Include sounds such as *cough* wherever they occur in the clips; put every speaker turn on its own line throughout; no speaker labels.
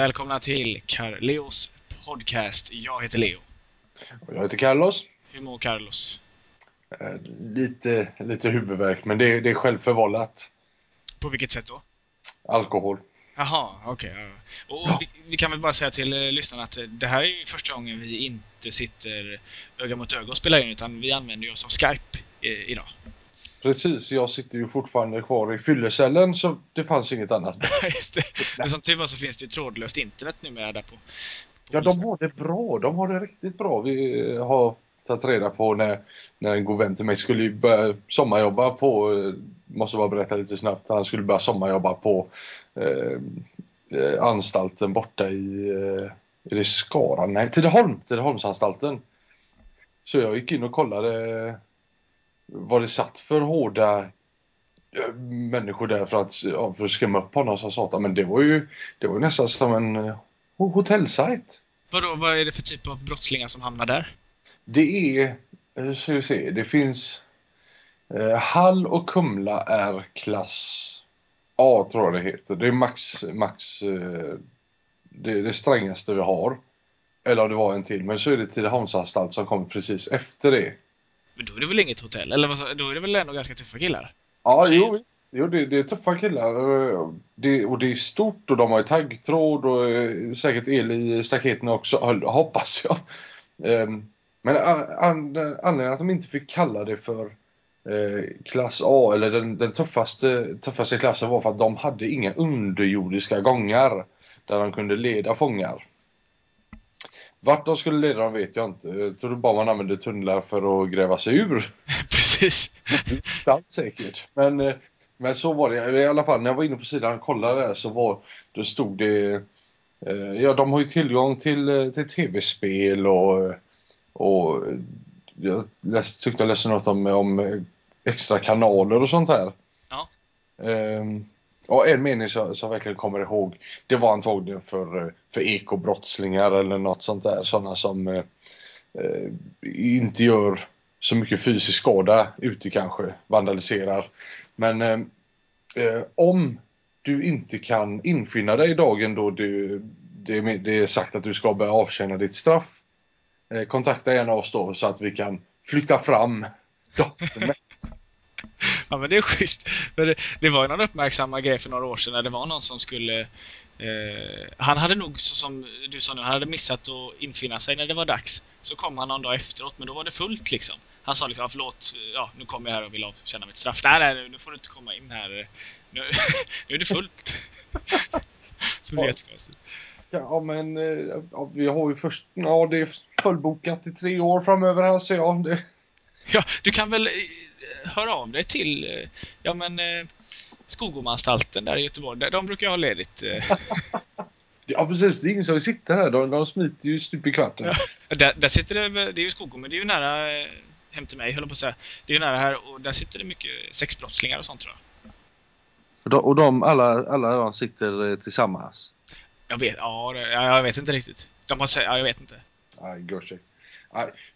Välkomna till Carleos podcast. Jag heter Leo.
Och jag heter Carlos.
Hur mår Carlos?
Eh, lite, lite huvudvärk, men det, det är självförvållat.
På vilket sätt då?
Alkohol.
Jaha, okej. Okay. Och ja. vi, vi, kan väl bara säga till eh, lyssnarna att eh, det här är ju första gången vi inte sitter öga mot öga och spelar in, utan vi använder oss av Skype eh, idag.
Precis, jag sitter ju fortfarande kvar i fyllecellen så det fanns inget annat. *laughs*
Just det. Men som tur var så finns det ju trådlöst internet numera där på. på
ja, de har det bra. De har det riktigt bra. Vi har tagit reda på när, när en god vän till mig skulle ju börja sommarjobba på, måste bara berätta lite snabbt, han skulle börja sommarjobba på eh, eh anstalten borta i, eh, är det Skara? Nej, Tidaholm, Tidaholmsanstalten. Så jag gick in och kollade vad det satt för hårda eh, människor där för att, för att skrämma upp honom som satan. Men det var ju, det var ju nästan som en uh, hotellsajt.
Vadå, vad är det för typ av brottslingar som hamnar där?
Det är, hur ska vi se, det finns eh, Hall och Kumla är klass A tror jag det heter. Det är max, max eh, det, det strängaste vi har. Eller om det var en till, men så är det Tidaholmsanstalt som kommer precis efter det.
Men då är det väl inget hotell? Eller då är det väl ändå ganska tuffa killar?
Ja, jo, jo det, det, är tuffa killar. Det, och det är stort och de har taggtråd och eh, säkert el i staketen också, *laughs* hoppas jag. Um, men anledningen att de inte fick kalla det för eh, klass A eller den, den tuffaste, tuffaste klassen var för att de hade inga underjordiska gångar där de kunde leda fångar. Vart de skulle leda dem vet jag inte. Jag tror bara man använde tunnlar för att gräva sig ur. *laughs*
Precis.
Inte alls säkert. Men, eh, men så var det i alla fall. När jag var inne på sidan och kollade där så var, då stod det... Eh, ja, de har ju tillgång till, eh, till tv-spel och, och jag läst, tyckte jag läste något om, om extra kanaler och sånt här.
Ja.
Um, Ja, en mening som jag verkligen kommer ihåg, det var antagligen för, för ekobrottslingar eller något sånt där. Sådana som eh, inte gör så mycket fysisk skada ute kanske, vandaliserar. Men eh, eh om du inte kan infinna dig dagen då du, det, det är sagt att du ska börja avtjäna ditt straff. Eh, kontakta gärna oss då så att vi kan flytta fram *laughs* datumet
ja men det är schysst. För det, det var ju någon uppmärksamma grej för några år sedan när det var någon som skulle eh, Han hade nog, som du sa nu, han hade missat att infinna sig när det var dags. Så kom han någon dag efteråt, men då var det fullt liksom. Han sa liksom, förlåt, ja nu kommer jag här och vill avtjäna mitt straff. Nej, nej, nu får du inte komma in här. Nu, *laughs* nu är det fullt. *laughs* Så det är jättekonstigt.
Ja, men ja, vi har ju först, ja det är fullbokat i tre år framöver här så ja. Det... *laughs*
Ja, du kan väl höra av dig till eh, ja, men, eh, Skogomanstalten där i Göteborg. De brukar ha ledigt. Eh. *laughs*
Ja precis, det är ingen som vill sitta här. De, de smiter ju stup i kvarten.
Ja, där, där, sitter det, det är ju Skogom, men det är ju nära hem till mig, höll på att säga. Det är ju nära här och där sitter det mycket sexbrottslingar och sånt tror jag.
Och de, och de alla, alla de sitter tillsammans?
Jag vet, ja, jag vet inte riktigt. De har, ja, jag vet inte.
Nej, eh,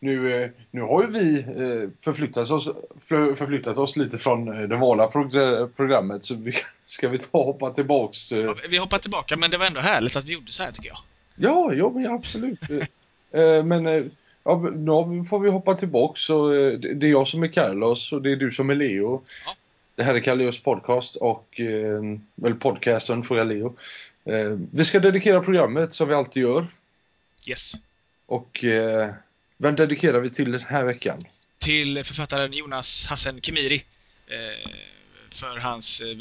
nu har ju vi eh, förflyttat oss, förflyttat oss lite från eh, det vanliga programmet så vi, *laughs* ska vi ta hoppa tillbaks? Ja,
vi hoppar tillbaka men det var ändå härligt att vi gjorde så här tycker jag.
Ja, ja men absolut. *laughs* men ja, nu får vi hoppa tillbaks det är jag som är Carlos och det är du som är Leo. Ja. Det här är Carlos podcast och, eller podcasten jag Leo. Vi ska dedikera programmet som vi alltid gör.
Yes.
Och vem dedikerar vi till den här veckan?
Till författaren Jonas Hassen Kemiri. Eh, för hans, eh,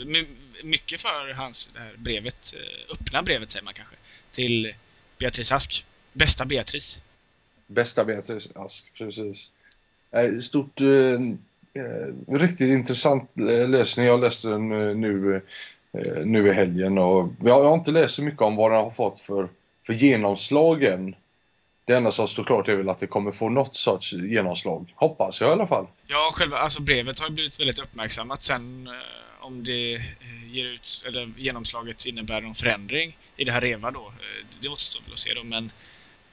mycket för hans det här brevet, eh, öppna brevet säger man kanske, till Beatrice Ask. Bästa Beatrice.
Bästa Beatrice Ask, precis. Stort, eh, riktigt intressant läsning. Jag läste den nu, nu i helgen och jag har inte läst så mycket om vad den har fått för, för genomslag än. Det enda som står klart är väl att det kommer få något sorts genomslag. Hoppas jag i alla fall.
Ja, själva alltså brevet har blivit väldigt uppmärksammat. Sen eh, om det eh, ger ut, eller genomslaget innebär någon förändring i det här REVA då, eh, det återstår väl att se då. Men,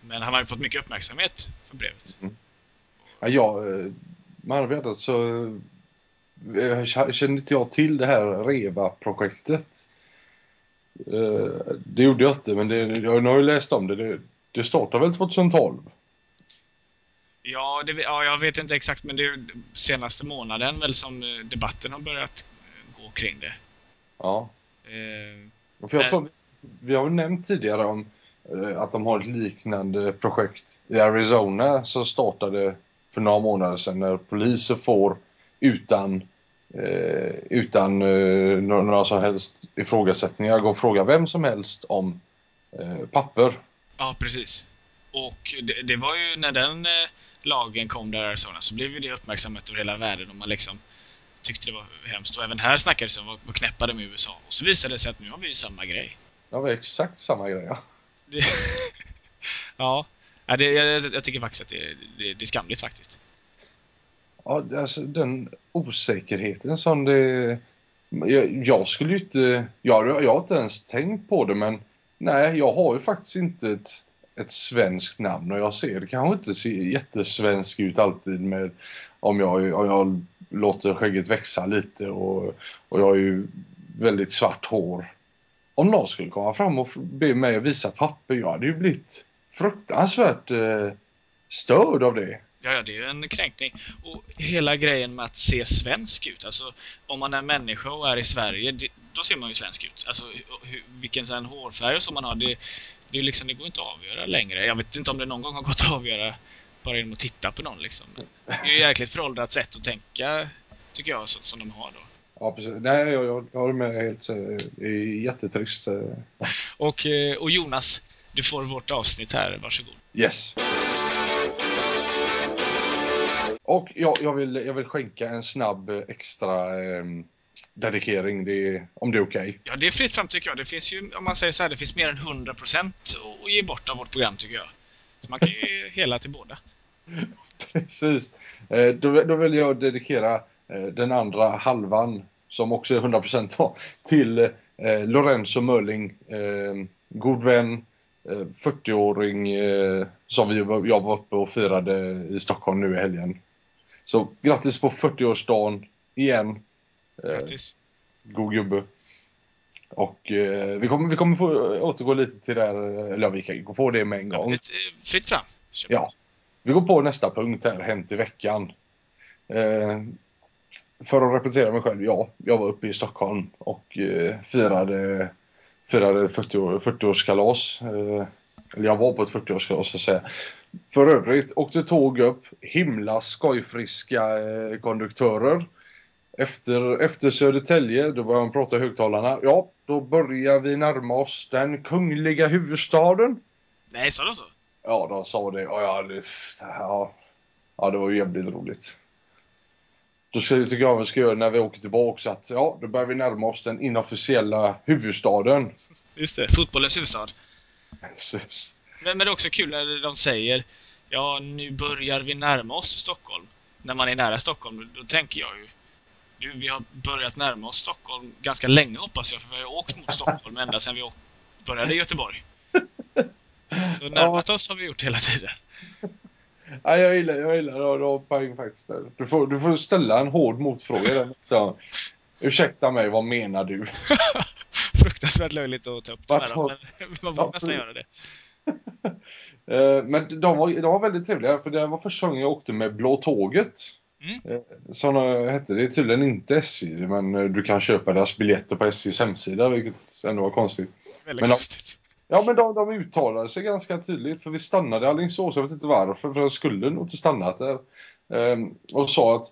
men han har ju fått mycket uppmärksamhet för brevet.
Mm. Ja, jag, med all vetat så känner inte jag till det här REVA-projektet. Eh, det gjorde jag inte, men det, jag har ju läst om det. Det, det startade väl 2012?
Ja, det, ja, jag vet inte exakt, men det är senaste månaden väl som eh, debatten har börjat gå kring det.
Ja.
Eh,
För jag tror, vi har ju nämnt tidigare om eh, att de har ett liknande projekt i Arizona som startade för några månader sedan när poliser får utan, eh, utan eh, några som helst ifrågasättningar gå och fråga vem som helst om eh, papper.
Ja, precis. Och det, det var ju när den eh, lagen kom där i Arizona så blev ju det uppmärksammat över hela världen och man liksom tyckte det var hemskt. Och även här snackades det om vad, vad knäppa de i USA. Och så visade det sig att nu har vi ju samma grej.
Det var exakt samma grej. Ja.
Det, *laughs* ja, ja det, jag, jag tycker faktiskt att det, det, det är skamligt faktiskt.
Ja, alltså den osäkerheten som det... Jag, jag skulle ju inte... Jag, jag har inte ens tänkt på det men nej, jag har ju faktiskt inte ett, ett svenskt namn och jag ser det kanske inte ser jättesvensk ut alltid med om jag, om jag låter skägget växa lite och, och jag har ju väldigt svart hår. Om någon skulle komma fram och be mig att visa papper, jag hade ju blivit fruktansvärt eh, störd av det.
Ja, ja, det är ju en kränkning. Och hela grejen med att se svensk ut. Alltså, om man är människa och är i Sverige, det, då ser man ju svensk ut. Alltså, hur, vilken sån hårfärg som man har, det, det, är liksom, det går inte att avgöra längre. Jag vet inte om det någon gång har gått att avgöra bara genom att titta på någon. Liksom. Men det är ju jäkligt föråldrat sätt att tänka, tycker jag, som, som de har då.
Ja, precis. Nej, jag, jag, jag håller med helt. Det är jättetrist. eh.
Och, eh, och Jonas, du får vårt avsnitt här, varsågod.
Yes. Och jag, jag, vill, jag vill skänka en snabb eh, extra eh, dedikering, det om det är okej.
Ja, det är fritt fram tycker jag. Det finns ju, om man säger så här, det finns mer än 100% att ge bort av vårt program tycker jag. Så man kan ju *laughs* hela till båda.
Precis. Eh, då, då vill jag dedikera eh, den andra halvan, som också är 100% då, till eh, Lorenzo Mörling, eh, god vän, eh, 40-åring eh, som vi, jag var uppe och firade i Stockholm nu i helgen. Så grattis på 40-årsdagen igen. Eh,
Grattis.
god gubbe. Och eh, vi, kommer, vi kommer få återgå lite till det här, eller ja, vi kan gå på det med en gång.
Eh, fritt fram. Kör.
Ja. Vi går på nästa punkt här, Hänt i veckan. Eh, för att repetera mig själv, ja, jag var uppe i Stockholm och eh, firade, firade 40 år- 40-årskalas. eh, eller jag var på ett 40-årskalas så att säga. För övrigt åkte tåg upp, himla skojfriska eh, konduktörer. Efter, efter Södertälje, då började man prata i högtalarna. Ja, då börjar vi närma oss den kungliga huvudstaden.
Nej, sa de så?
Ja, de sa det. Och ja, det, ja, ja, det var ju jävligt roligt. Då ska, tycker jag vi ska göra när vi åker tillbaka att ja, då börjar vi närma oss den inofficiella huvudstaden.
Just det, fotbollens huvudstad. Men, men det är också kul när de säger Ja, nu börjar vi närma oss Stockholm. När man är nära Stockholm, då tänker jag ju du, vi har börjat närma oss Stockholm ganska länge hoppas jag, för vi har åkt mot Stockholm ända sedan vi började i Göteborg. Så *laughs* närmat oss har vi gjort hela tiden.
Ja, jag gillar, jag gillar. Du har poäng faktiskt. där. Du får, du får ställa en hård motfråga där. Så, ursäkta mig, vad menar du? *laughs*
Fruktansvärt löjligt att ta upp det här,
Vart
då,
har-
men *laughs* man
Ja,
nästan göra det. *laughs*
Eh, Men de var, de var väldigt trevliga för det var första gången jag åkte med Blå Tåget.
Mm.
Eh, Som hette det. är tydligen inte SJ men eh, du kan köpa deras biljetter på SJs hemsida vilket ändå var konstigt.
Väldigt
Men de-
konstigt.
Ja men de, de uttalade sig ganska tydligt för vi stannade i Alingsås, jag vet inte varför för jag skulle nog inte stannat där. Ehm, och sa att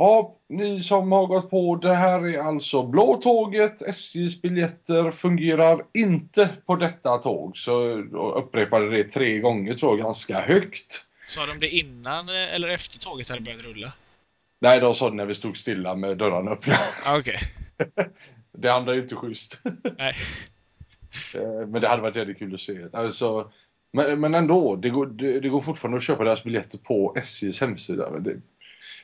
Ja, ni som har gått på det här är alltså Blå tåget, SJs biljetter fungerar inte på detta tåg. Så upprepade det tre gånger tror jag ganska högt.
Sa de det innan eh, eller efter tåget hade börjat rulla?
Nej, de sa det när vi stod stilla med dörrarna öppna.
Ah, Okej. *laughs*
Det andra är ju inte schysst.
Nej. *laughs*
Eh, Men det hade varit väldigt kul att se. Alltså, men, men ändå, det går, det, det går fortfarande att köpa deras biljetter på SJs hemsida. Men det,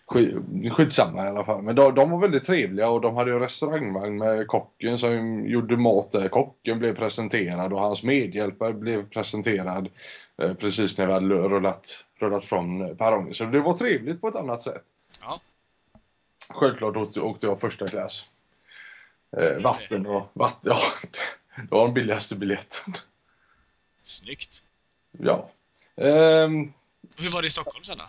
skitsamma i alla fall. Men de, de var väldigt trevliga och de hade en restaurangvagn med kocken som gjorde mat där. Kocken blev presenterad och hans medhjälpare blev presenterad eh, precis när vi hade rullat, rullat från perrongen. Så det var trevligt på ett annat sätt.
Ja.
Självklart åkte, åkte jag första klass. Eh, vatten och vatten, ja. *laughs* Det var den billigaste biljetten.
Snyggt.
Ja. Ehm,
Hur var det i Stockholm sen då?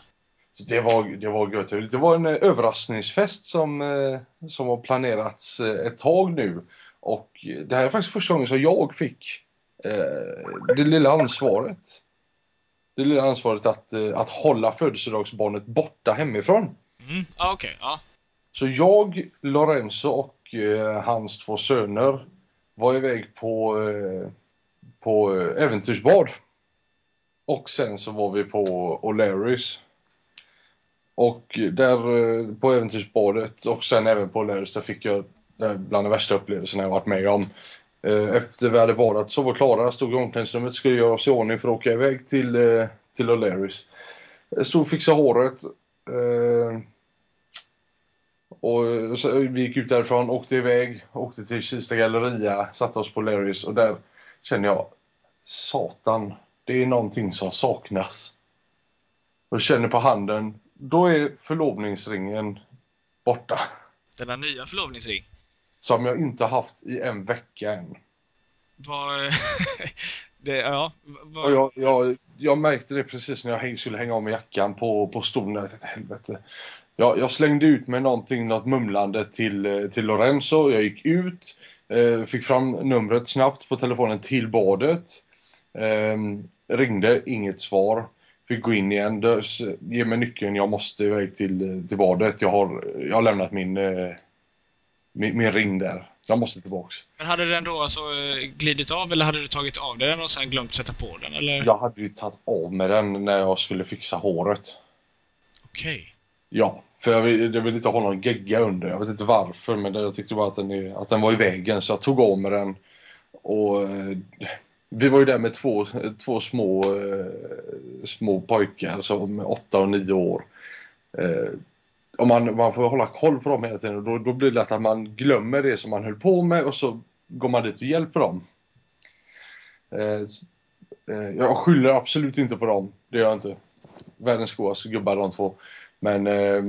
Det var, det var gött. Det var en eh, överraskningsfest som, eh, som har planerats eh, ett tag nu. Och det här är faktiskt första gången som jag fick eh, det lilla ansvaret. Det lilla ansvaret att, att hålla födelsedagsbarnet borta hemifrån.
Mm. Ah, Okej, ja.
Så jag, Lorenzo och eh, hans två söner var iväg på, eh, på äventyrsbad. Och sen så var vi på O'Larrys. Och där eh, på äventyrsbadet och sen även på O'Larrys där fick jag eh, bland de värsta upplevelserna jag varit med om. Eh, efter vi hade badat så var Klara, stod i omklädningsrummet, skulle göra oss i ordning för att åka iväg till, till O'Learys. Stod och fixade håret. och så vi gick ut därifrån, åkte iväg, åkte till Kista galleria, satte oss på Larrys och där kände jag Satan, det är någonting som saknas. Och känner på handen, då är förlovningsringen borta.
Denna nya förlovningsring.
Som jag inte haft i en vecka än.
Var... *laughs* det, ja, var...
Och jag, jag, jag märkte det precis när jag skulle hänga mig jackan på, på stolen. Jag tänkte, helvete. Jag, jag slängde ut med någonting, något mumlande till, eh, till Lorenzo. Jag gick ut, eh, fick fram numret snabbt på telefonen till badet. Eh, ringde, inget svar. Fick gå in igen. Dös, ge mig nyckeln, jag måste iväg till, till badet. Jag har, jag har lämnat min, eh, min, min ring där. Jag måste tillbaks.
Men hade den då alltså eh, glidit av eller hade du tagit av den och sen glömt sätta på den eller?
Jag hade ju tagit av med den när jag skulle fixa håret.
Okej.
Ja, för jag vill, jag vill inte ha någon gegga under. Jag vet inte varför, men jag tyckte bara att den, är, att den var i vägen. Så jag tog av med den. Och eh, vi var ju där med två, två små, små pojkar som är åtta och nio år. Eh, och man, man får hålla koll på dem hela tiden och då, då blir det lätt att man glömmer det som man höll på med och så går man dit och hjälper dem. Eh, eh, jag skyller absolut inte på dem, det gör jag inte. Världens godaste gubbar de två. Men, eh,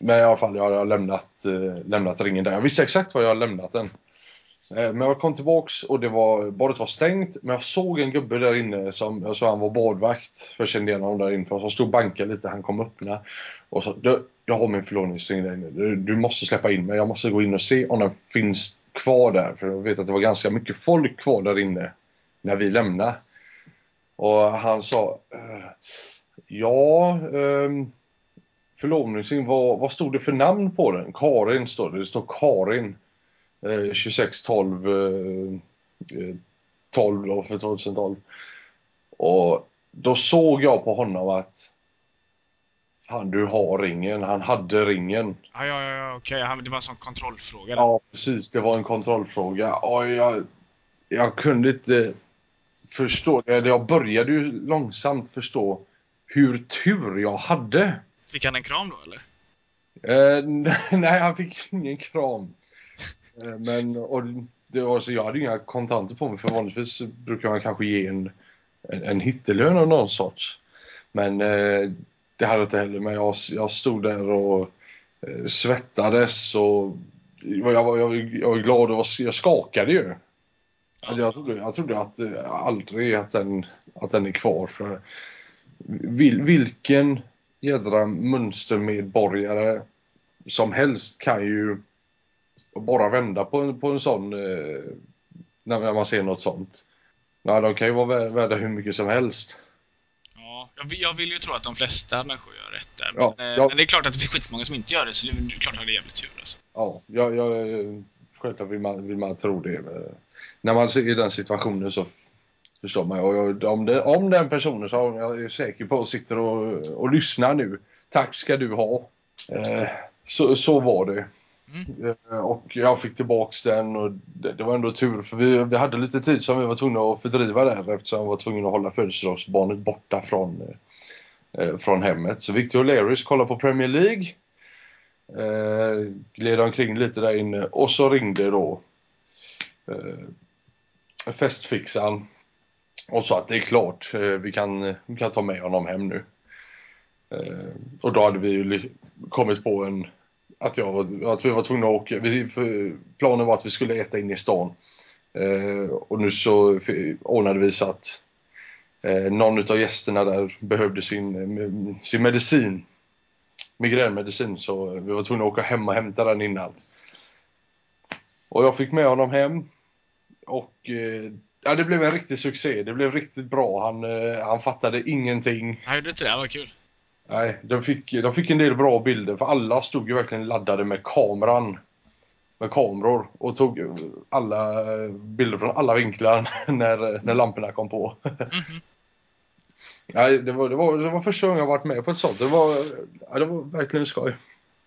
men i alla fall, jag har lämnat, eh, lämnat ringen där. Jag visste exakt var jag har lämnat den. Eh, men jag kom tillbaks och det var, badet var stängt. Men jag såg en gubbe där inne som, jag såg han var badvakt. För jag kände igen honom där inne. Som stod och bankade lite. Han kom öppna. Och sa, du, jag har min förlovningsring där inne. Du, du måste släppa in mig. Jag måste gå in och se om den finns kvar där. För jag vet att det var ganska mycket folk kvar där inne. När vi lämnade. Och han sa, eh, ja, ehm, förlovningsring, vad, vad stod det för namn på den? Karin står det. Det står Karin. Eh, 2612 eh, eh, 12 då för 2012. Och då såg jag på honom att Fan, du har ringen. Han hade ringen.
Ja, ja, ja, okej. Det var en sån kontrollfråga.
Ja, precis. Det var en kontrollfråga. Och jag, jag kunde inte förstå. Jag började ju långsamt förstå hur tur jag hade.
Fick han en kram då eller?
Eh, *laughs* nej, han fick ingen kram. Eh, men och det var så jag hade inga kontanter på mig för vanligtvis brukar man kanske ge en, en, en hittelön av någon sorts. Men eh, det hade jag inte heller. Men jag, jag stod där och eh, svettades och jag var, jag, jag var glad och jag skakade ju. Alltså, jag, trodde, jag trodde att eh, aldrig att den, att den är kvar. För vil, vilken jädra mönstermedborgare som helst kan ju bara vända på en, på en sån eh, när man ser något sånt. Ja, de kan ju vara vä- värda hur mycket som helst.
Ja, jag vill, jag vill ju tro att de flesta människor gör rätt där.
Ja,
men, eh, men det är klart att det finns skitmånga som inte gör det, så det är klart att det är jävligt tur alltså.
Ja, jag, jag, självklart vill man, vill man tro det. Men När man är i den situationen så förstår man. Och jag, om, det, om den personen som jag är säker på sitter och, och lyssnar nu. Tack ska du ha. Eh, så, så var det.
Mm.
Och jag fick tillbaks den och det, det var ändå tur för vi, vi hade lite tid som vi var tvungna att fördriva där eftersom vi var tvungna att hålla födelsedagsbarnet borta från, eh, eh från hemmet. Så Victor O'Learys, kollade på Premier League. Eh, gled omkring lite där inne och så ringde då eh, festfixaren och sa att det är klart, eh, vi, kan, vi kan ta med honom hem nu. Eh, och då hade vi ju kommit på en att, jag, var- att vi var tvungna att åka. Vi, planen var att vi skulle äta in i stan. Eh, och nu så ordnade vi så att eh, någon av gästerna där behövde sin, eh, sin medicin. Migränmedicin. Så vi var tvungna att åka hem och hämta den innan. Och jag fick med honom hem. Och eh, ja, det blev en riktig succé. Det blev riktigt bra. Han, eh, han fattade ingenting.
Han gjorde inte det, vad kul.
Nej, de fick, de fick en del bra bilder för alla stod ju verkligen laddade med kameran. Med kameror och tog alla eh, bilder från alla vinklar *laughs* när, när lamporna kom på.
Mhm. *laughs*
Nej, det var, det, var, det var första gången jag varit med på ett sånt. Det var, ja, det var verkligen skoj.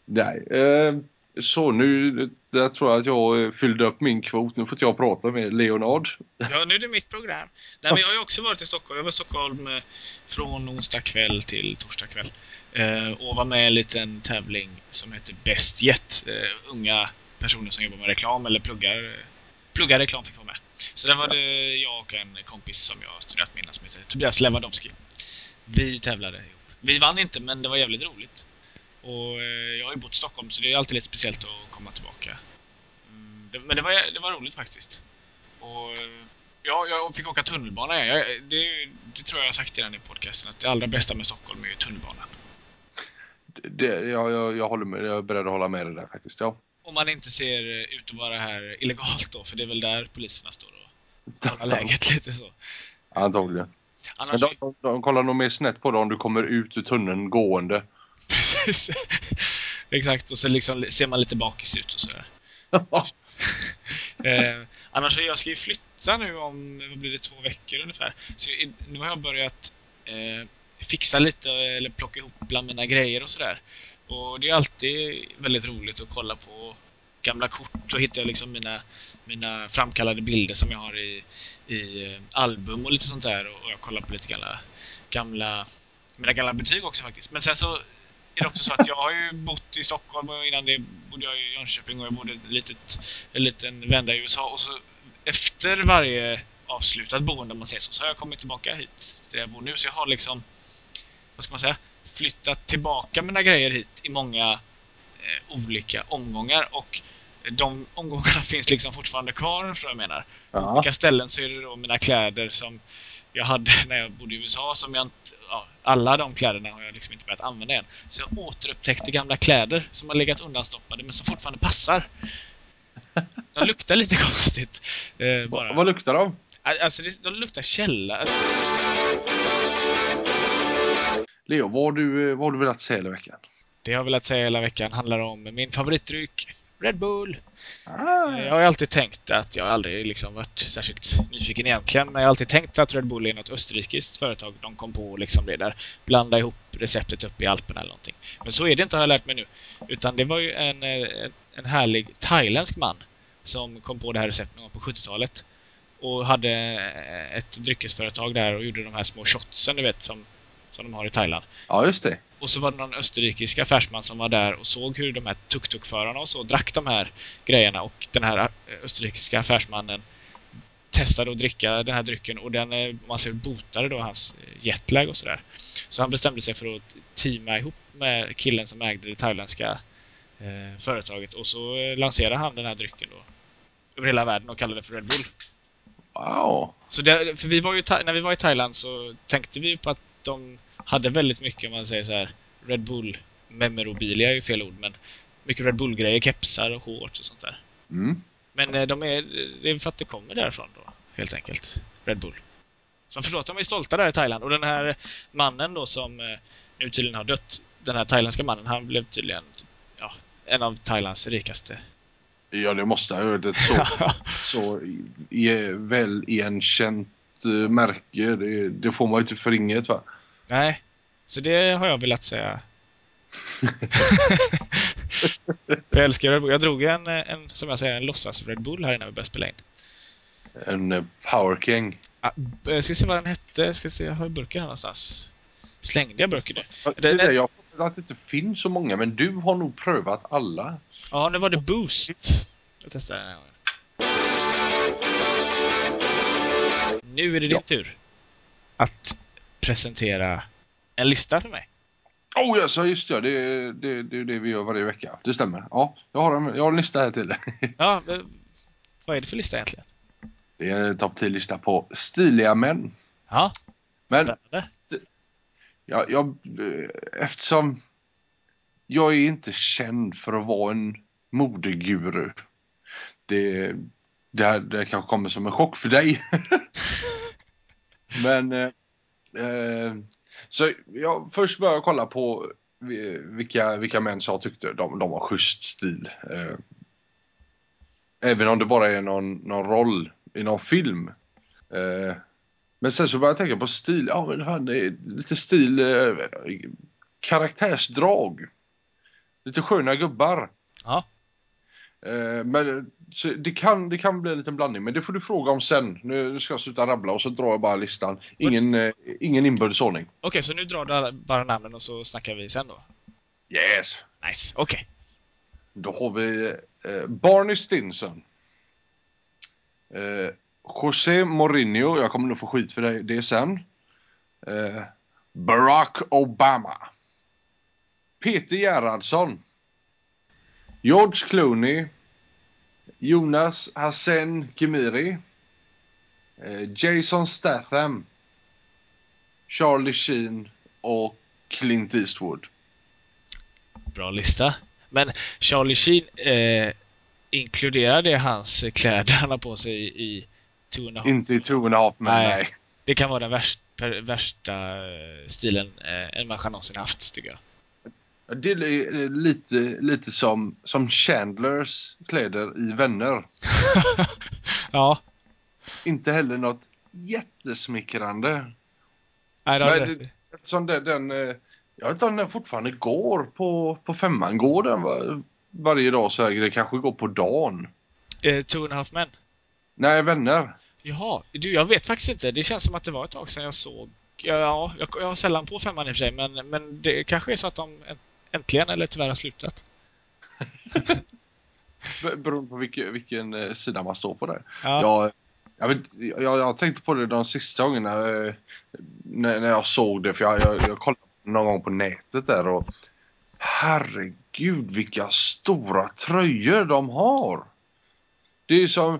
Nej, eh, så nu där tror jag att jag fyllde upp min kvot. Nu får inte jag prata med Leonard.
Ja, nu är det mitt program. Nej, men jag har ju också varit i Stockholm. Jag var i Stockholm eh, från onsdag kväll till torsdag kväll. Eh, och var med i en liten tävling som heter Best Yet. Eh, unga personer som jobbar med reklam eller pluggar, eh, pluggar reklam fick vara med. Så där var det jag och en kompis som jag har studerat med innan som heter Tobias Lewandowski. Vi tävlade ihop. Vi vann inte, men det var jävligt roligt. Och eh, jag har ju bott i Stockholm så det är alltid lite speciellt att komma tillbaka. Mm, men det var, det var roligt faktiskt. Och eh, ja, jag fick åka tunnelbana igen. Jag, det, det tror jag jag har sagt i den i podcasten att det allra bästa med Stockholm är ju tunnelbanan.
Det, jag, jag, jag håller med. Jag är beredd att hålla med dig där faktiskt. Ja.
Om man inte ser ut att vara här illegalt då, för det är väl där poliserna står och kollar läget lite så.
Antagligen. Men
Annars,
de, de, de kollar nog mer snett på dig om du kommer ut ur tunneln gående.
Precis. *laughs* Exakt, och så liksom ser man lite bakis ut och sådär. *laughs* Eh, annars, så jag ska ju flytta nu om, vad blir det, två veckor ungefär. Så nu har jag börjat eh, fixa lite eller plocka ihop bland mina grejer och sådär. Och det är alltid väldigt roligt att kolla på gamla kort och hitta liksom mina, mina framkallade bilder som jag har i, i eh, album och lite sånt där. Och jag kollar på lite gamla, gamla, mina gamla betyg också faktiskt. Men sen så är det också så att jag har ju bott i Stockholm och innan det bodde jag i Jönköping och jag bodde ett litet, en liten vända i USA och så efter varje avslutat boende om man säger så, så har jag kommit tillbaka hit där jag bor nu. Så jag har liksom, vad ska man säga, flyttat tillbaka mina grejer hit i många eh, olika omgångar och de omgångarna *laughs* finns liksom fortfarande kvar, tror jag menar. På
Ja.
olika ställen så är det då mina kläder som jag hade *laughs* när jag bodde i USA som jag inte, ja, alla de kläderna har jag liksom inte börjat använda än. Så jag återupptäckte gamla kläder som har legat undanstoppade men som fortfarande passar. De luktar lite *laughs* konstigt. Eh, bara.
Vad, luktar de?
Alltså det, de luktar källa.
Leo, vad har du, eh, vad har du velat säga hela veckan?
Det jag har velat säga hela veckan handlar om min favoritdryck Red Bull.
Ah,
Jag har ju alltid tänkt att jag har aldrig liksom varit särskilt nyfiken egentligen, men jag har alltid tänkt att Red Bull är något österrikiskt företag. De kom på liksom det där, blanda ihop receptet uppe i Alperna eller någonting. Men så är det inte har jag lärt mig nu. Utan det var ju en, eh, en härlig thailändsk man som kom på det här receptet någon gång på 70-talet. Och hade eh, ett dryckesföretag där och gjorde de här små shotsen du vet som, som de har i Thailand.
ja, just det.
Och så var det någon österrikisk affärsman som var där och såg hur de här tuk-tuk-förarna och så drack de här grejerna och den här eh, österrikiska affärsmannen testade att dricka den här drycken och den, eh, man ser botade då hans eh, jetlag och sådär. Så han bestämde sig för att teama ihop med killen som ägde det thailändska eh, företaget och så lanserade han den här drycken då över hela världen och kallade det för Red Bull.
Wow.
Så det, för vi var ju, när vi var i Thailand så tänkte vi på att de hade väldigt mycket, om man säger så här, Red Bull memorabilia är ju fel ord, men mycket Red Bull-grejer, kepsar och shorts och sånt där.
Mm.
Men eh, de är, det är för att det kommer därifrån då, helt enkelt. Red Bull. Så man förstår att de är stolta där i Thailand. Och den här mannen då som eh, nu tydligen har dött, den här thailändska mannen, han blev tydligen ja, en av Thailands rikaste.
Ja, det måste. Det är så, *laughs* så i- väl igenkänt eh, märke. Det, det får man ju inte för inget va?
Nej, så det har jag velat säga. *laughs* jag älskar Red Bull. Jag drog en, en, som jag säger, en låtsas Red Bull här innan vi började spela in.
En eh, Power King.
Ah, jag ska se vad den hette. Ska se, jag har burken här någonstans. Slängde jag burken nu?
Det,
Det-
jag har att det inte finns så många, men du har nog prövat alla.
Ja, nu var det Boost. Jag testar den här gången. Nu är det din
Ja.
tur att presentera en lista för mig.
Oh ja, så just det. Det är det, det, det vi gör varje vecka. Det stämmer. Ja, jag har en, jag har en lista här till dig. *laughs*
Ja, vad är det för lista egentligen?
Det är en topp 10-lista på stiliga män.
Ja,
Men
spännande.
jag, jag, eftersom jag är inte känd för att vara en modeguru. Det, det, här, det kanske kommer som en chock för dig. *laughs* *laughs* Men eh, Eh, så jag först började jag kolla på vilka, vilka män som jag tyckte de, de var schysst stil. Eh, även om det bara är någon, någon roll i någon film. Eh, men sen så började jag tänka på stil. Ja, men han är lite stil, eh, karaktärsdrag. Lite sköna gubbar.
Ja.
Eh, men det, kan, det kan bli en liten blandning, men det får du fråga om sen. Nu ska jag sluta rabbla och så drar jag bara listan. Ingen, eh, ingen inbördes ordning.
Okej, så nu drar du bara namnen och så snackar vi sen då?
Yes!
Nice, okej.
Då har vi eh, Barney Stinson. Eh, José Mourinho, jag kommer nog få skit för det, det sen. Eh, Barack Obama. Peter Gerhardsson. George Clooney. Jonas Hassan Khemiri. Eh, Jason Statham. Charlie Sheen och Clint Eastwood.
Bra lista. Men Charlie Sheen, eh, inkluderar det hans kläder han har på sig i, Two and a half?
Inte i Two and a half men
Nej.
nej.
Det kan vara den värsta, värsta eh, stilen eh, en människa någonsin haft, tycker jag.
Det är li- lite, lite som, som Chandlers kläder i Vänner. *laughs*
ja,
Inte heller något jättesmickrande.
nej, det
Men
i.
Eftersom den, den eh, jag vet inte om den fortfarande går på, på femman. Går den var, varje dag så här, det kanske går på dagen.
Eh, Two and a half men.
Nej, Vänner.
Jaha, du, jag vet faktiskt inte. Det känns som att det var ett tag sedan jag såg... Ja, ja jag, jag har sällan på femman i och för sig, men, men det kanske är så att de äntligen, eller tyvärr, har slutat. *laughs*
Be- Beroende på vilken, vilken eh, sida man står på där.
Ja.
Jag, jag, vet, jag, jag tänkte på det de sista gångerna eh, när, när jag såg det. För jag, jag, jag kollade någon gång på nätet där och herregud vilka stora tröjor de har. Det är ju som,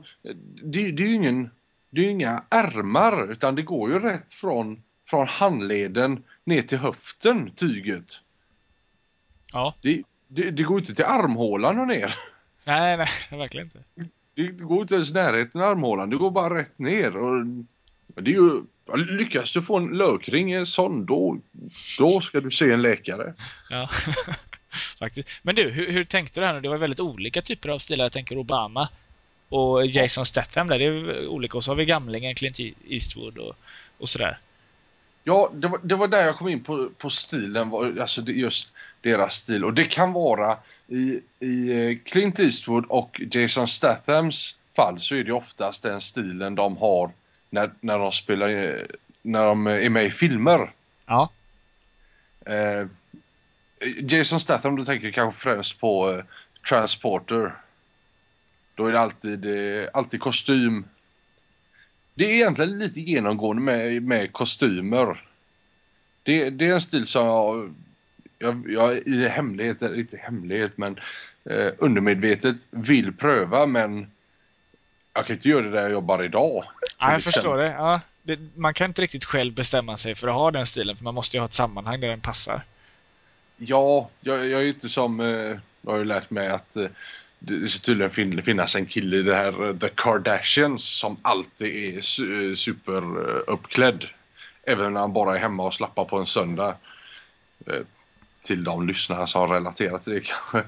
det, det är ju ingen, det är ju inga ärmar utan det går ju rätt från, från handleden ner till höften, tyget.
Ja.
Det, det, det går inte till armhålan och ner.
Nej, nej, *laughs* verkligen inte.
Det går inte ens närheten av armhålan. Det går bara rätt ner. Och det är ju, lyckas du få en lökring i en sån, då, då ska du se en läkare.
Ja. *laughs* Faktiskt. Men du, hur, hur tänkte du här nu? Det var väldigt olika typer av stilar. Jag tänker Obama och Jason Statham där. Det är olika. Och så har vi gamlingen Clint Eastwood och, och sådär.
Ja, det var, det var där jag kom in på, på stilen, alltså just deras stil. Och det kan vara i, i eh, Clint Eastwood och Jason Stathams fall så är det oftast den stilen de har när, när de spelar, eh, när de är med i filmer.
Ja.
Eh, Jason Statham, du tänker kanske främst på eh, Transporter. Då är det alltid, eh, alltid kostym. Det är egentligen lite genomgående med, med kostymer. Det, det är en stil som jag, jag, jag i hemlighet, eller inte hemlighet men eh, undermedvetet vill pröva men jag kan inte göra det där jag jobbar idag.
Ja, jag förstår det. Ja, det. Man kan inte riktigt själv bestämma sig för att ha den stilen. För man måste ju ha ett sammanhang där den passar.
Ja, jag, jag är inte som... Eh, jag har ju lärt mig att eh, det ska tydligen fin, finnas en kille i det här eh, The Kardashians som alltid är su, eh, superuppklädd. Eh, Även när han bara är hemma och slappar på en söndag. Till de lyssnare som relaterar till det *laughs* kanske.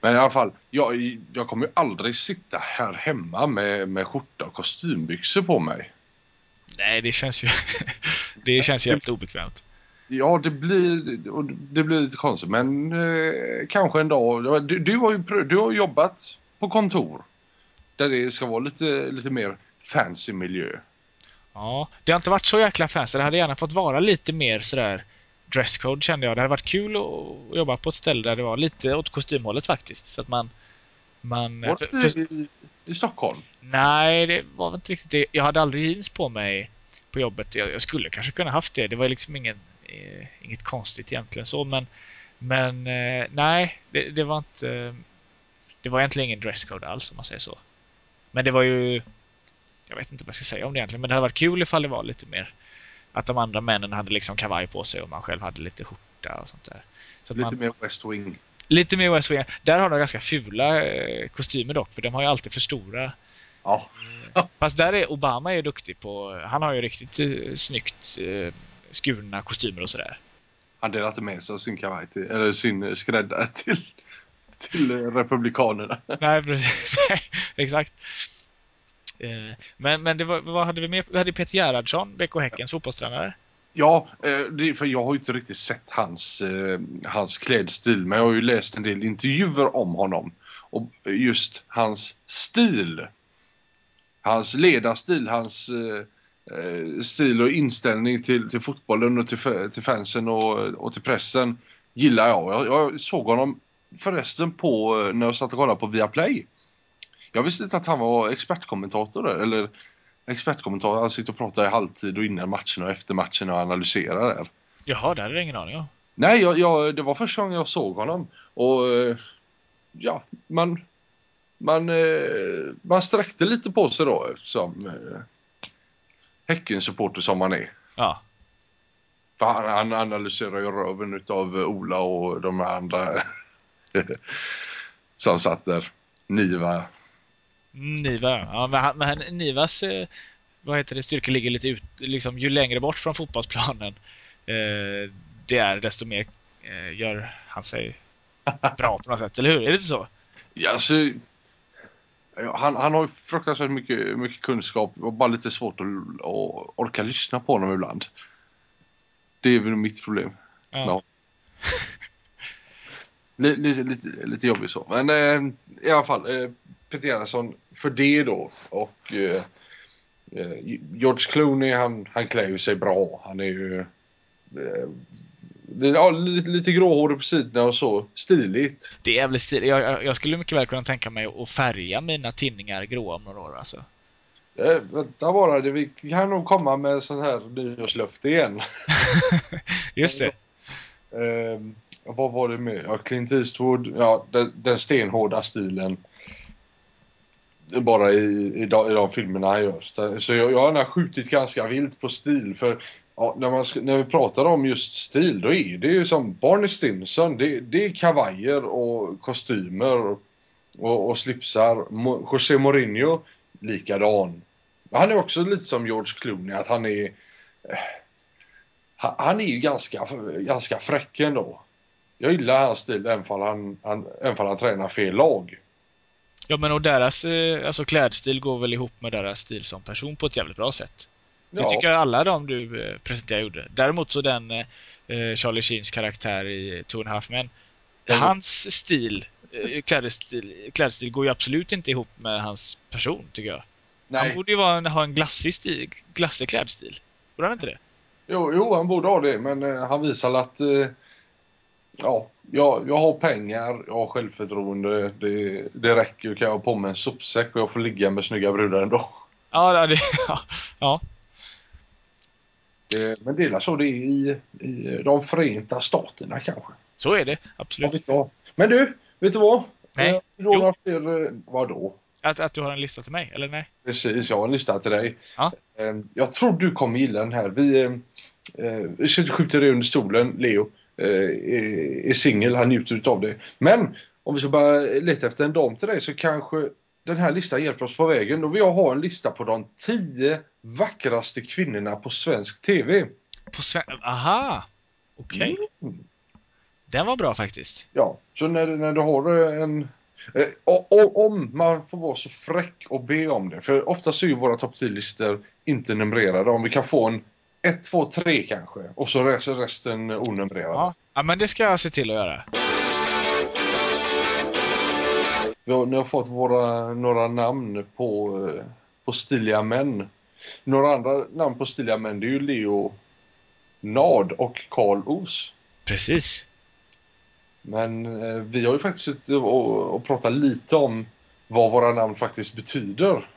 Men i alla fall, jag, jag kommer ju aldrig sitta här hemma med, med skjorta och kostymbyxor på mig.
Nej, det känns ju... *laughs* det känns jävligt obekvämt.
Ja, det blir, det blir lite konstigt, men eh, kanske en dag. Du, du, har ju, du har jobbat på kontor där det ska vara lite, lite mer fancy miljö.
Ja, det har inte varit så jäkla fancy. Det hade gärna fått vara lite mer sådär dresscode kände jag. Det hade varit kul att jobba på ett ställe där det var lite åt kostymhållet faktiskt. Så att man... man
Var
för,
det
för,
i, i Stockholm?
nej, det var inte riktigt det. Jag hade aldrig jeans på mig på jobbet. Jag, jag skulle kanske kunna haft det. Det var liksom ingen, eh, inget konstigt egentligen så men men eh, nej, det, det, var inte det var egentligen ingen dresscode alls om man säger så. Men det var ju jag vet inte vad jag ska säga om det egentligen men det hade varit kul ifall det var lite mer att de andra männen hade liksom kavaj på sig och man själv hade lite skjorta och sånt där.
Så lite man, mer West Wing.
Lite mer West Wing. Där har de ganska fula eh, kostymer dock för de har ju alltid för stora.
Ja.
Eh, fast där är Obama är duktig på, han har ju riktigt snyggt skurna kostymer och sådär.
Han delar inte med sig av sin kavaj till, eller sin skräddare till, till Republikanerna.
Nej. Nej, *laughs* exakt. Eh, men, men var, vad hade vi med? Vi hade Peter Gerhardsson, BK Häckens fotbollstränare.
Ja, eh, för jag har ju inte riktigt sett hans, eh, hans klädstil men jag har ju läst en del intervjuer om honom. Och just hans stil. Hans ledarstil, hans stil och inställning till, till fotbollen och till, till fansen och, och till pressen gillar jag. jag. Jag såg honom förresten på när jag satt och kollade på Viaplay. Jag visste inte att han var expertkommentator där, eller expertkommentator. Han sitter och pratar i halvtid och innan matchen och efter matchen och analyserar där.
Jaha, det hade jag ingen aning om.
Nej, jag, jag, det var första gången jag såg honom. Och eh, ja, man, man, eh, man sträckte lite på sig då som eh, Häcken-supporter som man är.
Ja.
För han, han analyserar ju röven utav Ola och de andra *laughs* som satt där. Niva
Niva, ja. Men, men Nivas eh, vad heter det, styrka ligger lite ut, liksom ju längre bort från fotbollsplanen eh, det är desto mer eh, gör han sig bra på något sätt, eller hur? Är det inte så?
Ja, alltså, han, han har fruktansvärt mycket, mycket kunskap och bara lite svårt att, att orka lyssna på honom ibland. Det är väl mitt problem. Ja. *laughs* lite, lite, lite jobbigt så. Men eh, i alla fall, eh, Peter Gerhardsson för det då. Och eh, eh, George Clooney han, han klär ju sig bra. Han är ju eh, ja, lite, lite gråhårig på sidorna och så. Stiligt.
Det är jävligt stiligt. Jag, jag, skulle mycket väl kunna tänka mig att färga mina tinningar gråa om några år alltså.
Eh, vänta bara, det, vi kan nog komma med sån här nyårslöfte igen. *laughs*
Just det.
Eh, vad var det med? Ja, Clint Eastwood, ja, den, den stenhårda stilen bara i, i, de, i de filmerna han gör. Så, så jag, jag har skjutit ganska vilt på stil för ja, när, man, när vi pratar om just stil då är det ju som Barney Stinson. Det, det är kavajer och kostymer och, och, slipsar. José Mourinho likadan. Han är också lite som George Clooney att han är eh, han är ju ganska, ganska fräck ändå. Jag gillar hans stil även om han, han, även han tränar fel lag.
Ja men och deras eh, alltså klädstil går väl ihop med deras stil som person på ett jävligt bra sätt. Ja. Det tycker jag alla de du eh, presenterade gjorde. Däremot så den eh, eh Charlie Sheens karaktär i Two and a Half Men. Mm. Hans stil, klädstil, klädstil går ju absolut inte ihop med hans person tycker jag. Nej. Han borde ju en, ha en glassig, stil, glassig klädstil. Borde han inte det?
Jo, jo, han borde ha det men eh, han visar att eh, ja, jag, jag har pengar, jag har självförtroende. Det, det räcker. Kan jag ha på mig en sopsäck och jag får ligga med snygga brudar ändå.
Ja, det, *laughs* ja. ja.
Det, men det är så det är i, i de förenta staterna kanske.
Så är det, absolut.
Ja, men du, vet du vad?
Nej.
Du har fler, eh, vadå?
Att, att du har en lista till mig, eller nej?
Precis, jag har en lista till dig.
Ja.
Jag tror du kommer gilla den här. Vi, eh, eh, vi ska inte skjuta dig under stolen, Leo. Eh, är singel, han njuter av det. Men om vi ska bara leta efter en dam till dig så kanske den här listan hjälper oss på vägen. Då vill jag ha en lista på de tio vackraste kvinnorna på svensk TV.
På sven Aha! Okej. Okay. Mm. Den var bra faktiskt.
Ja, så när, när du har en... Eh, och, om man får vara så fräck och be om det. För ofta är ju våra topp 10-listor inte numrerade. Om vi kan få en 1, 2, 3 kanske. Och så resten onumrerad.
Ja. men det ska jag se till att göra.
Vi har, ni har fått våra, några namn på, eh, på stiliga män. Några andra namn på stiliga män det är ju Leo Nard och Karl Os.
Precis.
Men eh, vi har ju faktiskt suttit och, och pratat lite om vad våra namn faktiskt betyder.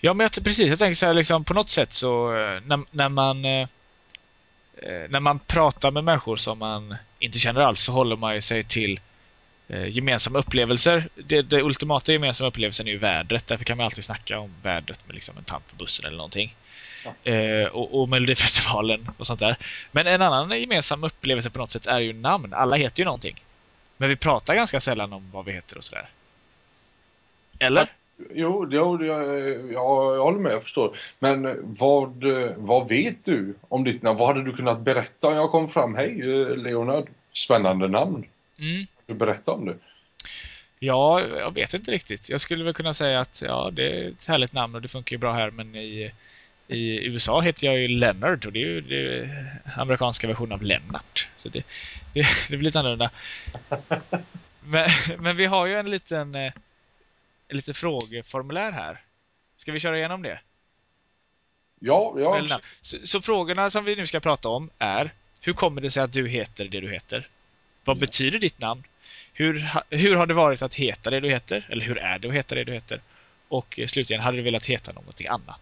Ja, men jag, precis. Jag tänker så här, liksom, på något sätt så eh, när, när man... Eh, eh, när man pratar med människor som man inte känner alls så håller man ju sig till eh, gemensamma upplevelser. Det, det ultimata gemensamma upplevelsen är ju vädret. Därför kan man alltid snacka om vädret med liksom en tant på bussen eller någonting. Ja. Eh, och, och Melodifestivalen och sånt där. Men en annan gemensam upplevelse på något sätt är ju namn. Alla heter ju någonting. Men vi pratar ganska sällan om vad vi heter och sådär. Eller?
Jo, jo jag, jag, jag håller med, jag förstår. Men vad, vad vet du om ditt namn? Vad hade du kunnat berätta om jag kom fram? Hej Leonard, spännande namn. Mm. Du berätta om det.
Ja, jag vet inte riktigt. Jag skulle väl kunna säga att ja, det är ett härligt namn och det funkar ju bra här men i, i USA heter jag ju Leonard och det är ju det amerikanska versionen av Lennart. Så det, det, det blir lite annorlunda. *laughs* Men, men vi har ju en liten eh, lite frågeformulär här. Ska vi köra igenom det?
Ja, ja.
Så, så, frågorna som vi nu ska prata om är Hur kommer det sig att du heter det du heter? Vad ja. betyder ditt namn? Hur, hur har det varit att heta det du heter? Eller hur är det att heta det du heter? Och eh, slutligen, hade du velat heta någonting annat?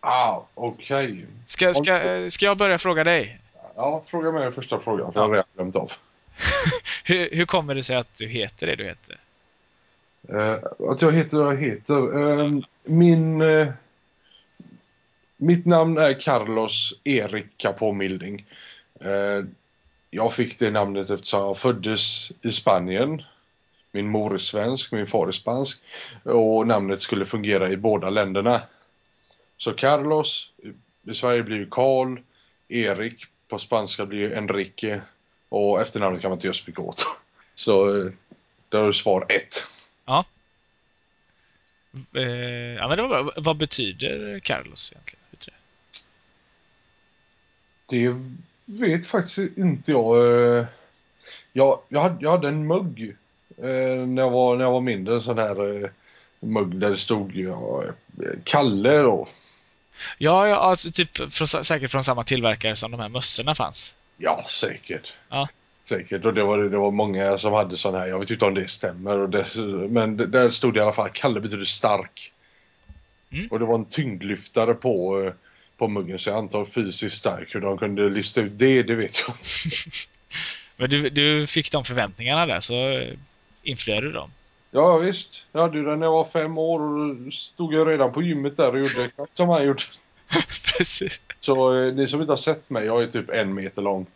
Ah, okej. Okay.
Ska, ska, eh, ska jag börja fråga dig?
Ja, fråga mig den första frågan, för ja. jag har redan glömt av. *laughs*
hur, hur kommer det sig att du heter det du heter?
Uh, att jag heter vad jag heter. Uh, min... Uh, mitt namn är Carlos Erik Capomilding. Jag fick det namnet eftersom jag föddes i Spanien. Min mor är svensk, min far är spansk. Och namnet skulle fungera i båda länderna. Så Carlos, i Sverige blir ju Karl. Erik på spanska blir ju Enrique. Och efternamnet kan man inte göra så mycket åt. *laughs* Så där har du svar ett.
Ja. Eh, ja, men det var bra. Vad betyder Carlos egentligen?
Det vet faktiskt inte jag. Eh, jag, jag, hade, jag hade en mugg eh, när, jag var, när jag var mindre. En sån här eh, mugg där det stod ja, Kalle då.
Ja, ja alltså typ från, säkert från samma tillverkare som de här mössorna fanns.
Ja, säkert. Ja. Säkert, och det var, det var många som hade sån här, jag vet inte om det stämmer, och det, men det, där stod det i alla fall, Kalle betyder stark. Mm. Och det var en tyngdlyftare på, på muggen, så jag antar fysiskt stark. Hur de kunde lista ut det, det vet jag *laughs*
men du, du fick de förväntningarna där, så infriade du dem?
Ja visst, jag hade ju den när jag var fem år och stod jag redan på gymmet där och gjorde exakt som han gjort. *laughs*
Precis.
Så eh, ni som inte har sett mig, jag är typ en meter lång.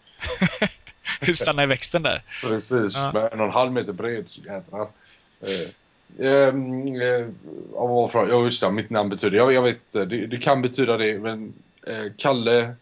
*laughs*
Stanna i växten där.
Precis, ja. med en och en halv meter bred. Eh, ehm, eh, ja just det, mitt namn betyder, jag, jag vet inte, det, det, kan betyda det men eh, Kalle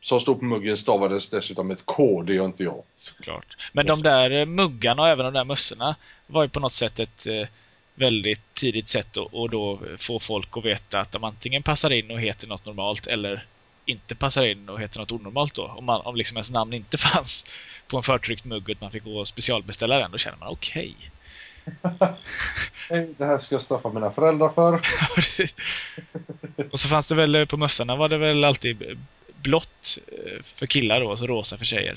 som stod på muggen stavades dessutom med ett K, det gör inte jag.
Såklart. Men de där eh, muggarna och även de där mössorna var ju på något sätt ett eh, väldigt tidigt sätt att och då få folk att veta att de antingen passar in och heter något normalt eller inte passar in och heter något onormalt då. Om, man, om liksom ens namn inte *laughs* fanns på en förtryckt mugg och man fick gå och specialbeställa den, då känner man okej.
Okay det här ska jag straffa mina föräldrar för. *laughs*
och så fanns det väl eh, på mössorna var det väl alltid blått eh, för killar då, och så rosa för tjejer.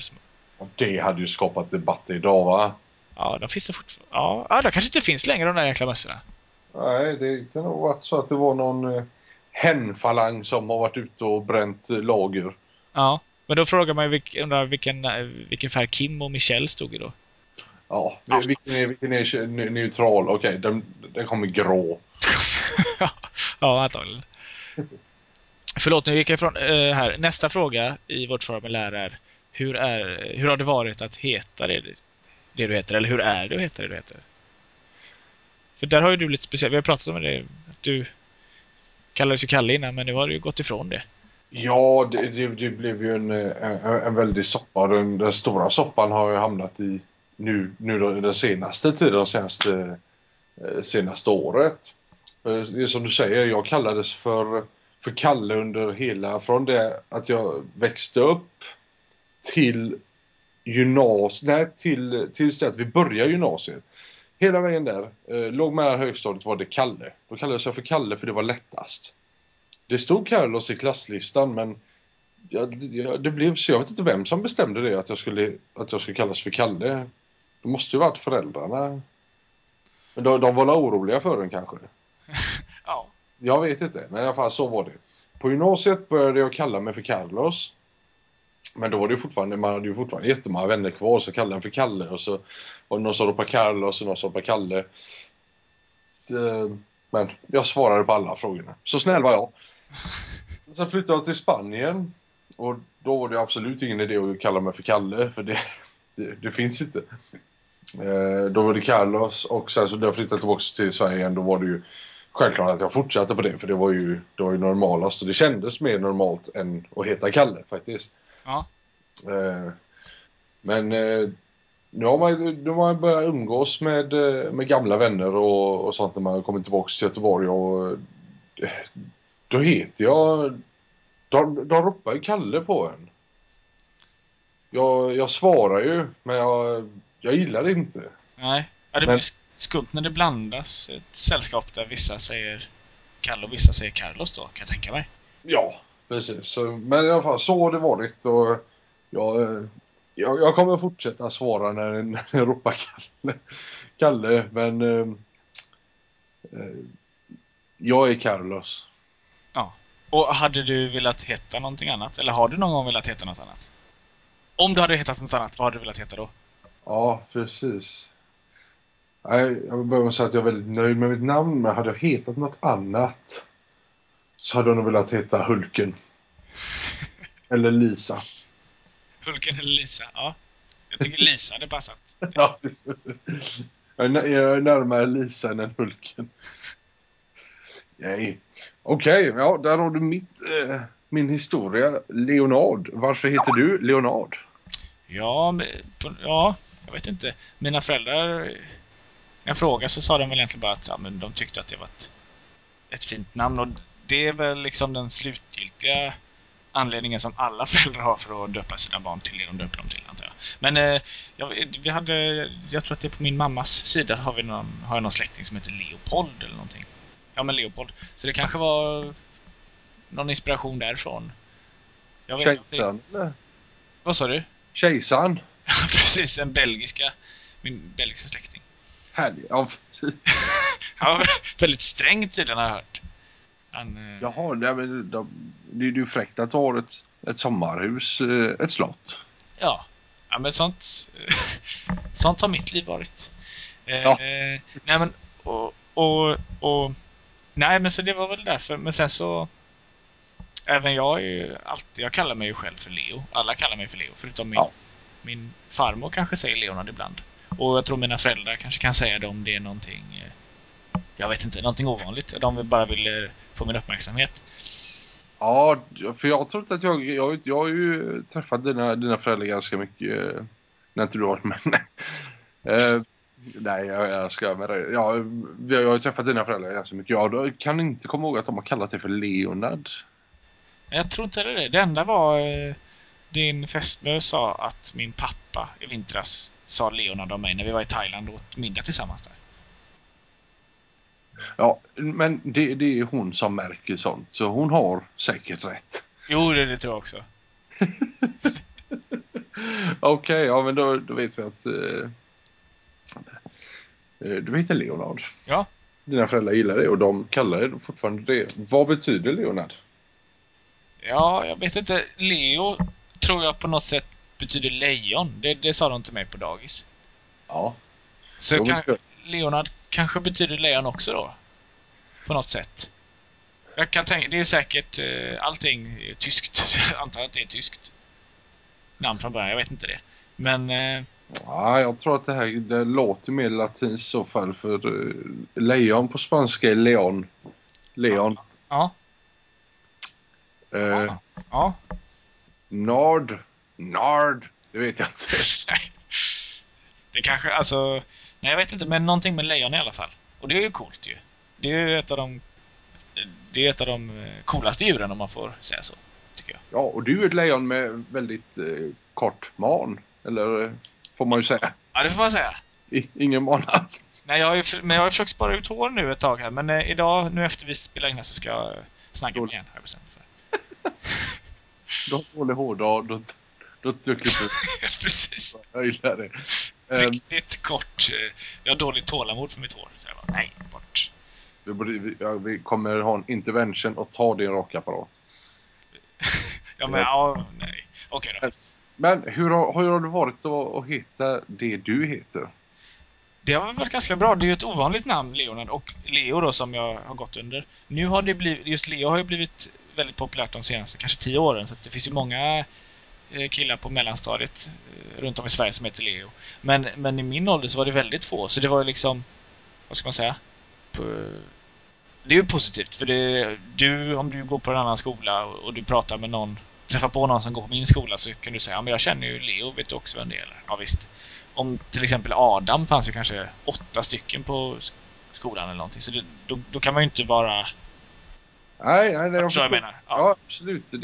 Det hade ju skapat debatt idag va?
Ja, de finns det fortfarande. Ja, ja, de kanske inte finns längre de där jäkla mössorna.
Nej, det kan nog varit så att det var någon eh, hänfalang som har varit ute och bränt lager.
Ja, men då frågar man ju vilken, vilken, vilken färg Kim och Michelle stod i då.
Ja. Vilken, är, vilken är neutral? Okej, okay, den, den kommer grå. *laughs*
ja, antagligen. Förlåt, nu gick jag ifrån äh, här. Nästa fråga i vårt formulär är hur, är hur har det varit att heta det, det du heter? Eller hur är det att heta det du heter? För där har ju du lite speciellt. Vi har pratat om det. Att du kallades ju Kalle innan, men nu har du ju gått ifrån det.
Ja, det, det, det blev ju en, en, en väldig soppa. Den, den, stora soppan har ju hamnat i nu, nu den senaste tiden, det senaste, eh, senaste året. Eh, det är som du säger, jag kallades för, för Kalle under hela, från det att jag växte upp till gymnasiet, nej till, tills att vi började gymnasiet. Hela vägen där, eh, låg med högstadiet var det Kalle. Då kallades jag för Kalle för det var lättast. Det stod Carlos i klasslistan men jag, jag, det blev så, jag vet inte vem som bestämde det att jag skulle, att jag skulle kallas för Kalle. Det måste ju varit föräldrarna. Men de, de var oroliga för den kanske? *laughs*
ja.
Jag vet inte, men i alla fall så var det. på gymnasiet började jag kalla mig för Carlos. Men då var det ju fortfarande, man hade ju fortfarande jättemånga vänner kvar så kallade jag för Kalle och så var det någon som ropade Carlos och någon som ropade Kalle. Det, men jag svarade på alla frågorna. Så snäll var jag. *laughs* Sen flyttade jag till Spanien och då var det absolut ingen idé att kalla mig för Kalle för det, det, det finns inte. Eh, då var det Carlos och sen så när jag flyttade tillbaka till Sverige igen då var det ju självklart att jag fortsatte på det för det var ju, det var ju normalast och det kändes mer normalt än att heta Kalle faktiskt.
Ja.
Eh, men eh, nu har man, nu har man börjat umgås med, med gamla vänner och, och sånt när man kommer tillbaka till Göteborg och då heter jag... De, de ropar ju Kalle på en. Jag, jag svarar ju, men jag, jag gillar det inte.
Nej. Ja, det
Men-
blir skumt när det blandas ett sällskap där vissa säger Kalle och vissa säger Carlos då, kan jag tänka mig.
Ja, precis. Så, men i alla fall, så har det varit och jag, jag, jag kommer fortsätta svara när, *laughs* när jag ropar Kalle. Kalle, men eh, eh, jag är Carlos.
Och hade du velat heta någonting annat? Eller har du någon gång velat heta något annat? Om du hade hetat något annat, vad hade du velat heta då?
Ja, precis. Nej, jag vill börja med att säga att jag är väldigt nöjd med mitt namn, men hade jag hetat något annat så hade jag nog velat heta Hulken. *laughs* Eller Lisa.
Hulken eller Lisa? Ja. Jag tycker Lisa hade passat. *laughs*
Ja. Jag är närmare Lisa än en Hulken. Nej. Okej, ja, där har du mitt, eh, min historia. Leonard. Varför heter du Leonard?
Ja, men- ja, jag vet inte. Mina föräldrar, när jag frågade så sa de väl egentligen bara att ja, men de tyckte att det var ett, ett fint namn. Och det är väl liksom den slutgiltiga anledningen som alla *laughs* föräldrar har för att döpa sina barn till det de döper dem till, antar jag. Men eh, jag, vi hade, jag tror att det är på min mammas sida har, vi någon, har jag någon släkting som heter Leopold eller någonting. Ja, men Leopold. Så det kanske var någon inspiration därifrån. Jag vet inte
Kejsaren?
Vad sa du?
Kejsaren? *laughs*
Precis. En belgiska. Min belgiska släkting.
Härlig. Ja,
Han *laughs* var väldigt sträng tydligen har jag hört. Han, eh,
Jaha, nej, men de, det är ju fräckt att har ett, ett sommarhus, eh, ett slott.
ja. ja, men sånt, *laughs* sånt har mitt liv varit. Eh,
Ja.
eh, nej men, och, och, och, nej men så det var väl därför. Men sen så, även jag är ju alltid, jag kallar mig ju själv för Leo. Alla kallar mig för Leo, förutom min,
Ja.
Min farmor kanske säger Leonard ibland. Och jag tror mina föräldrar kanske kan säga det om det är någonting, eh, jag vet inte, någonting ovanligt. De bara vill eh, få min uppmärksamhet.
Ja, för jag har trott att jag, jag, jag har ju träffat dina, dina föräldrar ganska mycket eh, när inte du varit med. *laughs* nej, jag, jag ska med dig. Ja, har- jag har träffat dina föräldrar ganska mycket. Ja, då kan inte komma ihåg att de har kallat dig för Leonard.
Jag tror inte det. Det enda var din fästmö sa att min pappa i vintras sa Leonard om mig när vi var i Thailand och åt middag tillsammans där.
Ja, men det, det är hon som märker sånt, så hon har säkert rätt.
Jo, det, det tror jag också. *laughs*
Okej, ja men då, då vet vi att eh, eh, du heter Leonard.
Ja.
Dina föräldrar gillar det och de kallar det fortfarande det. Vad betyder Leonard?
Ja, jag vet inte. Leo tror jag på något sätt betyder lejon. Det, det sa de till mig på dagis.
Ja.
Så
Jo,
kan, Leonard kanske betyder lejon också då? På något sätt. Jag kan tänka, det är säkert eh, allting är tyskt. *laughs* Jag antar att det är tyskt. Namn från början, jag vet inte det. Men eh,
Ja, jag tror att det här det låter mer latinskt i så fall för uh, lejon på spanska är leon. Leon.
ja.
Eh,
Ja.
Nard. Nard. Det vet jag inte. *laughs*
Det kanske, alltså... Nej, jag vet inte, men någonting med lejon i alla fall. Och det är ju coolt ju. Det är ju ett av de... Det är ett av de eh, coolaste djuren om man får säga så. Tycker jag.
Ja, och du är ett lejon med väldigt eh, kort man. Eller eh, får man ju säga.
Ja, det får man säga.
I, ingen man alls.
Nej, jag har ju, men jag har försökt spara ut hår nu ett tag här. Men eh, idag, nu efter vi spelar in här, så ska jag snagga mig igen. Har jag bestämt för. *laughs*
Du har dålig hår, då, då, klipper du.
Precis.
Jag gillar det.
Riktigt kort. eh, Jag har dåligt tålamod för mitt hår. Så jag bara, nej, bort.
vi, vi, vi kommer ha en intervention och ta din rakapparat. *laughs*
Ja, men ja, nej. Okej då.
Men hur har, hur har det varit att, att heta det du heter?
Det har varit ganska bra. Det är ju ett ovanligt namn, Leonard, och Leo då som jag har gått under. Nu har det blivit, just Leo har ju blivit väldigt populärt de senaste kanske tio åren. Så att det finns ju många eh, killar på mellanstadiet eh, runt om i Sverige som heter Leo. Men, men i min ålder så var det väldigt få. Så det var ju liksom, vad ska man säga? Det är ju positivt för det, du, om du går på en annan skola och, du pratar med någon, träffar på någon som går på min skola så kan du säga ja, men jag känner ju Leo, vet du också vem det är? Ja visst. Om till exempel Adam fanns ju kanske åtta stycken på skolan eller någonting. Så det, då, då kan man ju inte vara...
Nej, nej, nej.
Jag jag menar. Ja.
Ja, absolut. Det,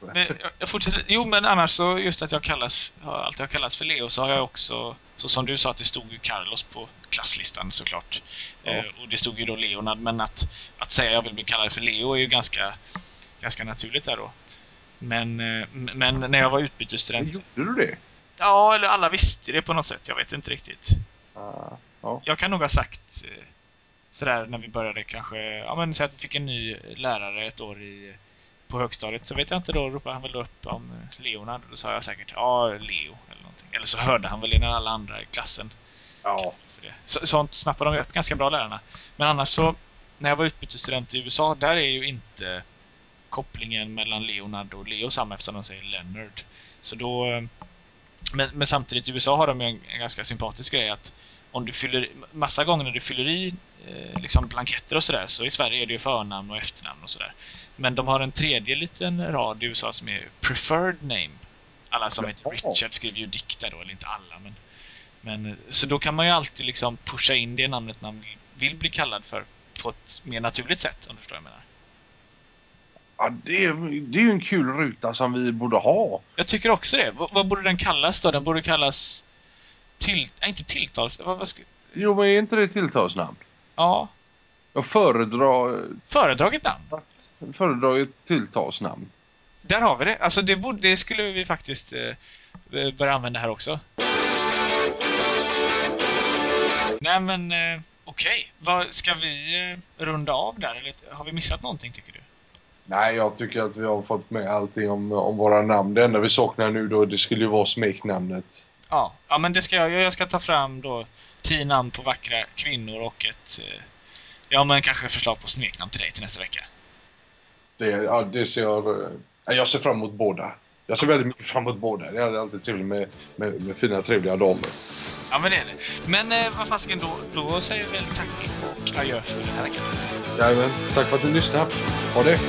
Men jag, jag fortsätter. Jo, men annars så just att jag kallas, har alltid har kallats för Leo så har jag också, så som du sa att det stod ju Carlos på klasslistan såklart.
Ja.
Eh, och det stod ju då Leonard, men att, att säga jag vill bli kallad för Leo är ju ganska, ganska naturligt där då. Men, eh, men när jag var utbytesstudent,
gjorde du det?
ja eller alla visste det på något sätt, jag vet inte riktigt.
Ah, ja.
Jag kan nog ha sagt eh, sådär när vi började kanske, ja men säg att vi fick en ny lärare ett år i, på högstadiet. Så vet jag inte, då ropade han väl upp om Leonard. Då sa jag säkert ja, Leo eller någonting. Eller så hörde han väl när alla andra i klassen
ja.
för det. Så, sånt snappade de upp ganska bra lärarna. Men annars så, när jag var utbytesstudent i USA, där är ju inte kopplingen mellan Leonard och Leo samma eftersom de säger Leonard. Så då, eh, men, men samtidigt i USA har de ju en, en ganska sympatisk grej att om du fyller, massa gånger när du fyller i eh, liksom blanketter och sådär så i Sverige är det ju förnamn och efternamn och sådär. Men de har en tredje liten rad i USA som är preferred name. Alla som heter. Richard skriver ju dikter då, eller inte alla men men, eh, så då kan man ju alltid liksom pusha in det namnet man vill, vill bli kallad för på ett mer naturligt sätt om du förstår vad jag menar.
ja det, är, det är ju en kul ruta som vi borde ha.
Jag tycker också det. V- vad borde den kallas då? Den borde kallas till... Nej, inte tilltals... Vad, vad ska,
Jo, men är inte det tilltalsnamn?
ja,
Jag föredrar
föredraget namn.
att föredrar ett tilltalsnamn.
Där har vi det. Alltså det, borde, det skulle vi faktiskt eh, eh, börja använda här också. Nej men eh, okej. Vad Ska vi eh, runda av där eller har vi missat någonting tycker du?
Nej, jag tycker att vi har fått med allting om, om våra namn. Det enda vi saknar nu då, det skulle ju vara smeknamnet.
Ja, ja men det ska jag Jag ska ta fram då tio namn på vackra kvinnor och ett... Eh, ja men kanske förslag på smeknamn till dig till nästa vecka.
Det, ja, det ser jag... eh, Jag ser fram emot båda. Jag ser väldigt mycket fram emot båda. Det är alltid trevligt med, med, med fina, trevliga damer.
Ja men det är det. Men eh, vad fasiken då, då säger vi väl tack och adjö för den här veckan.
Jajamän, tack för att du lyssnade. Ha det!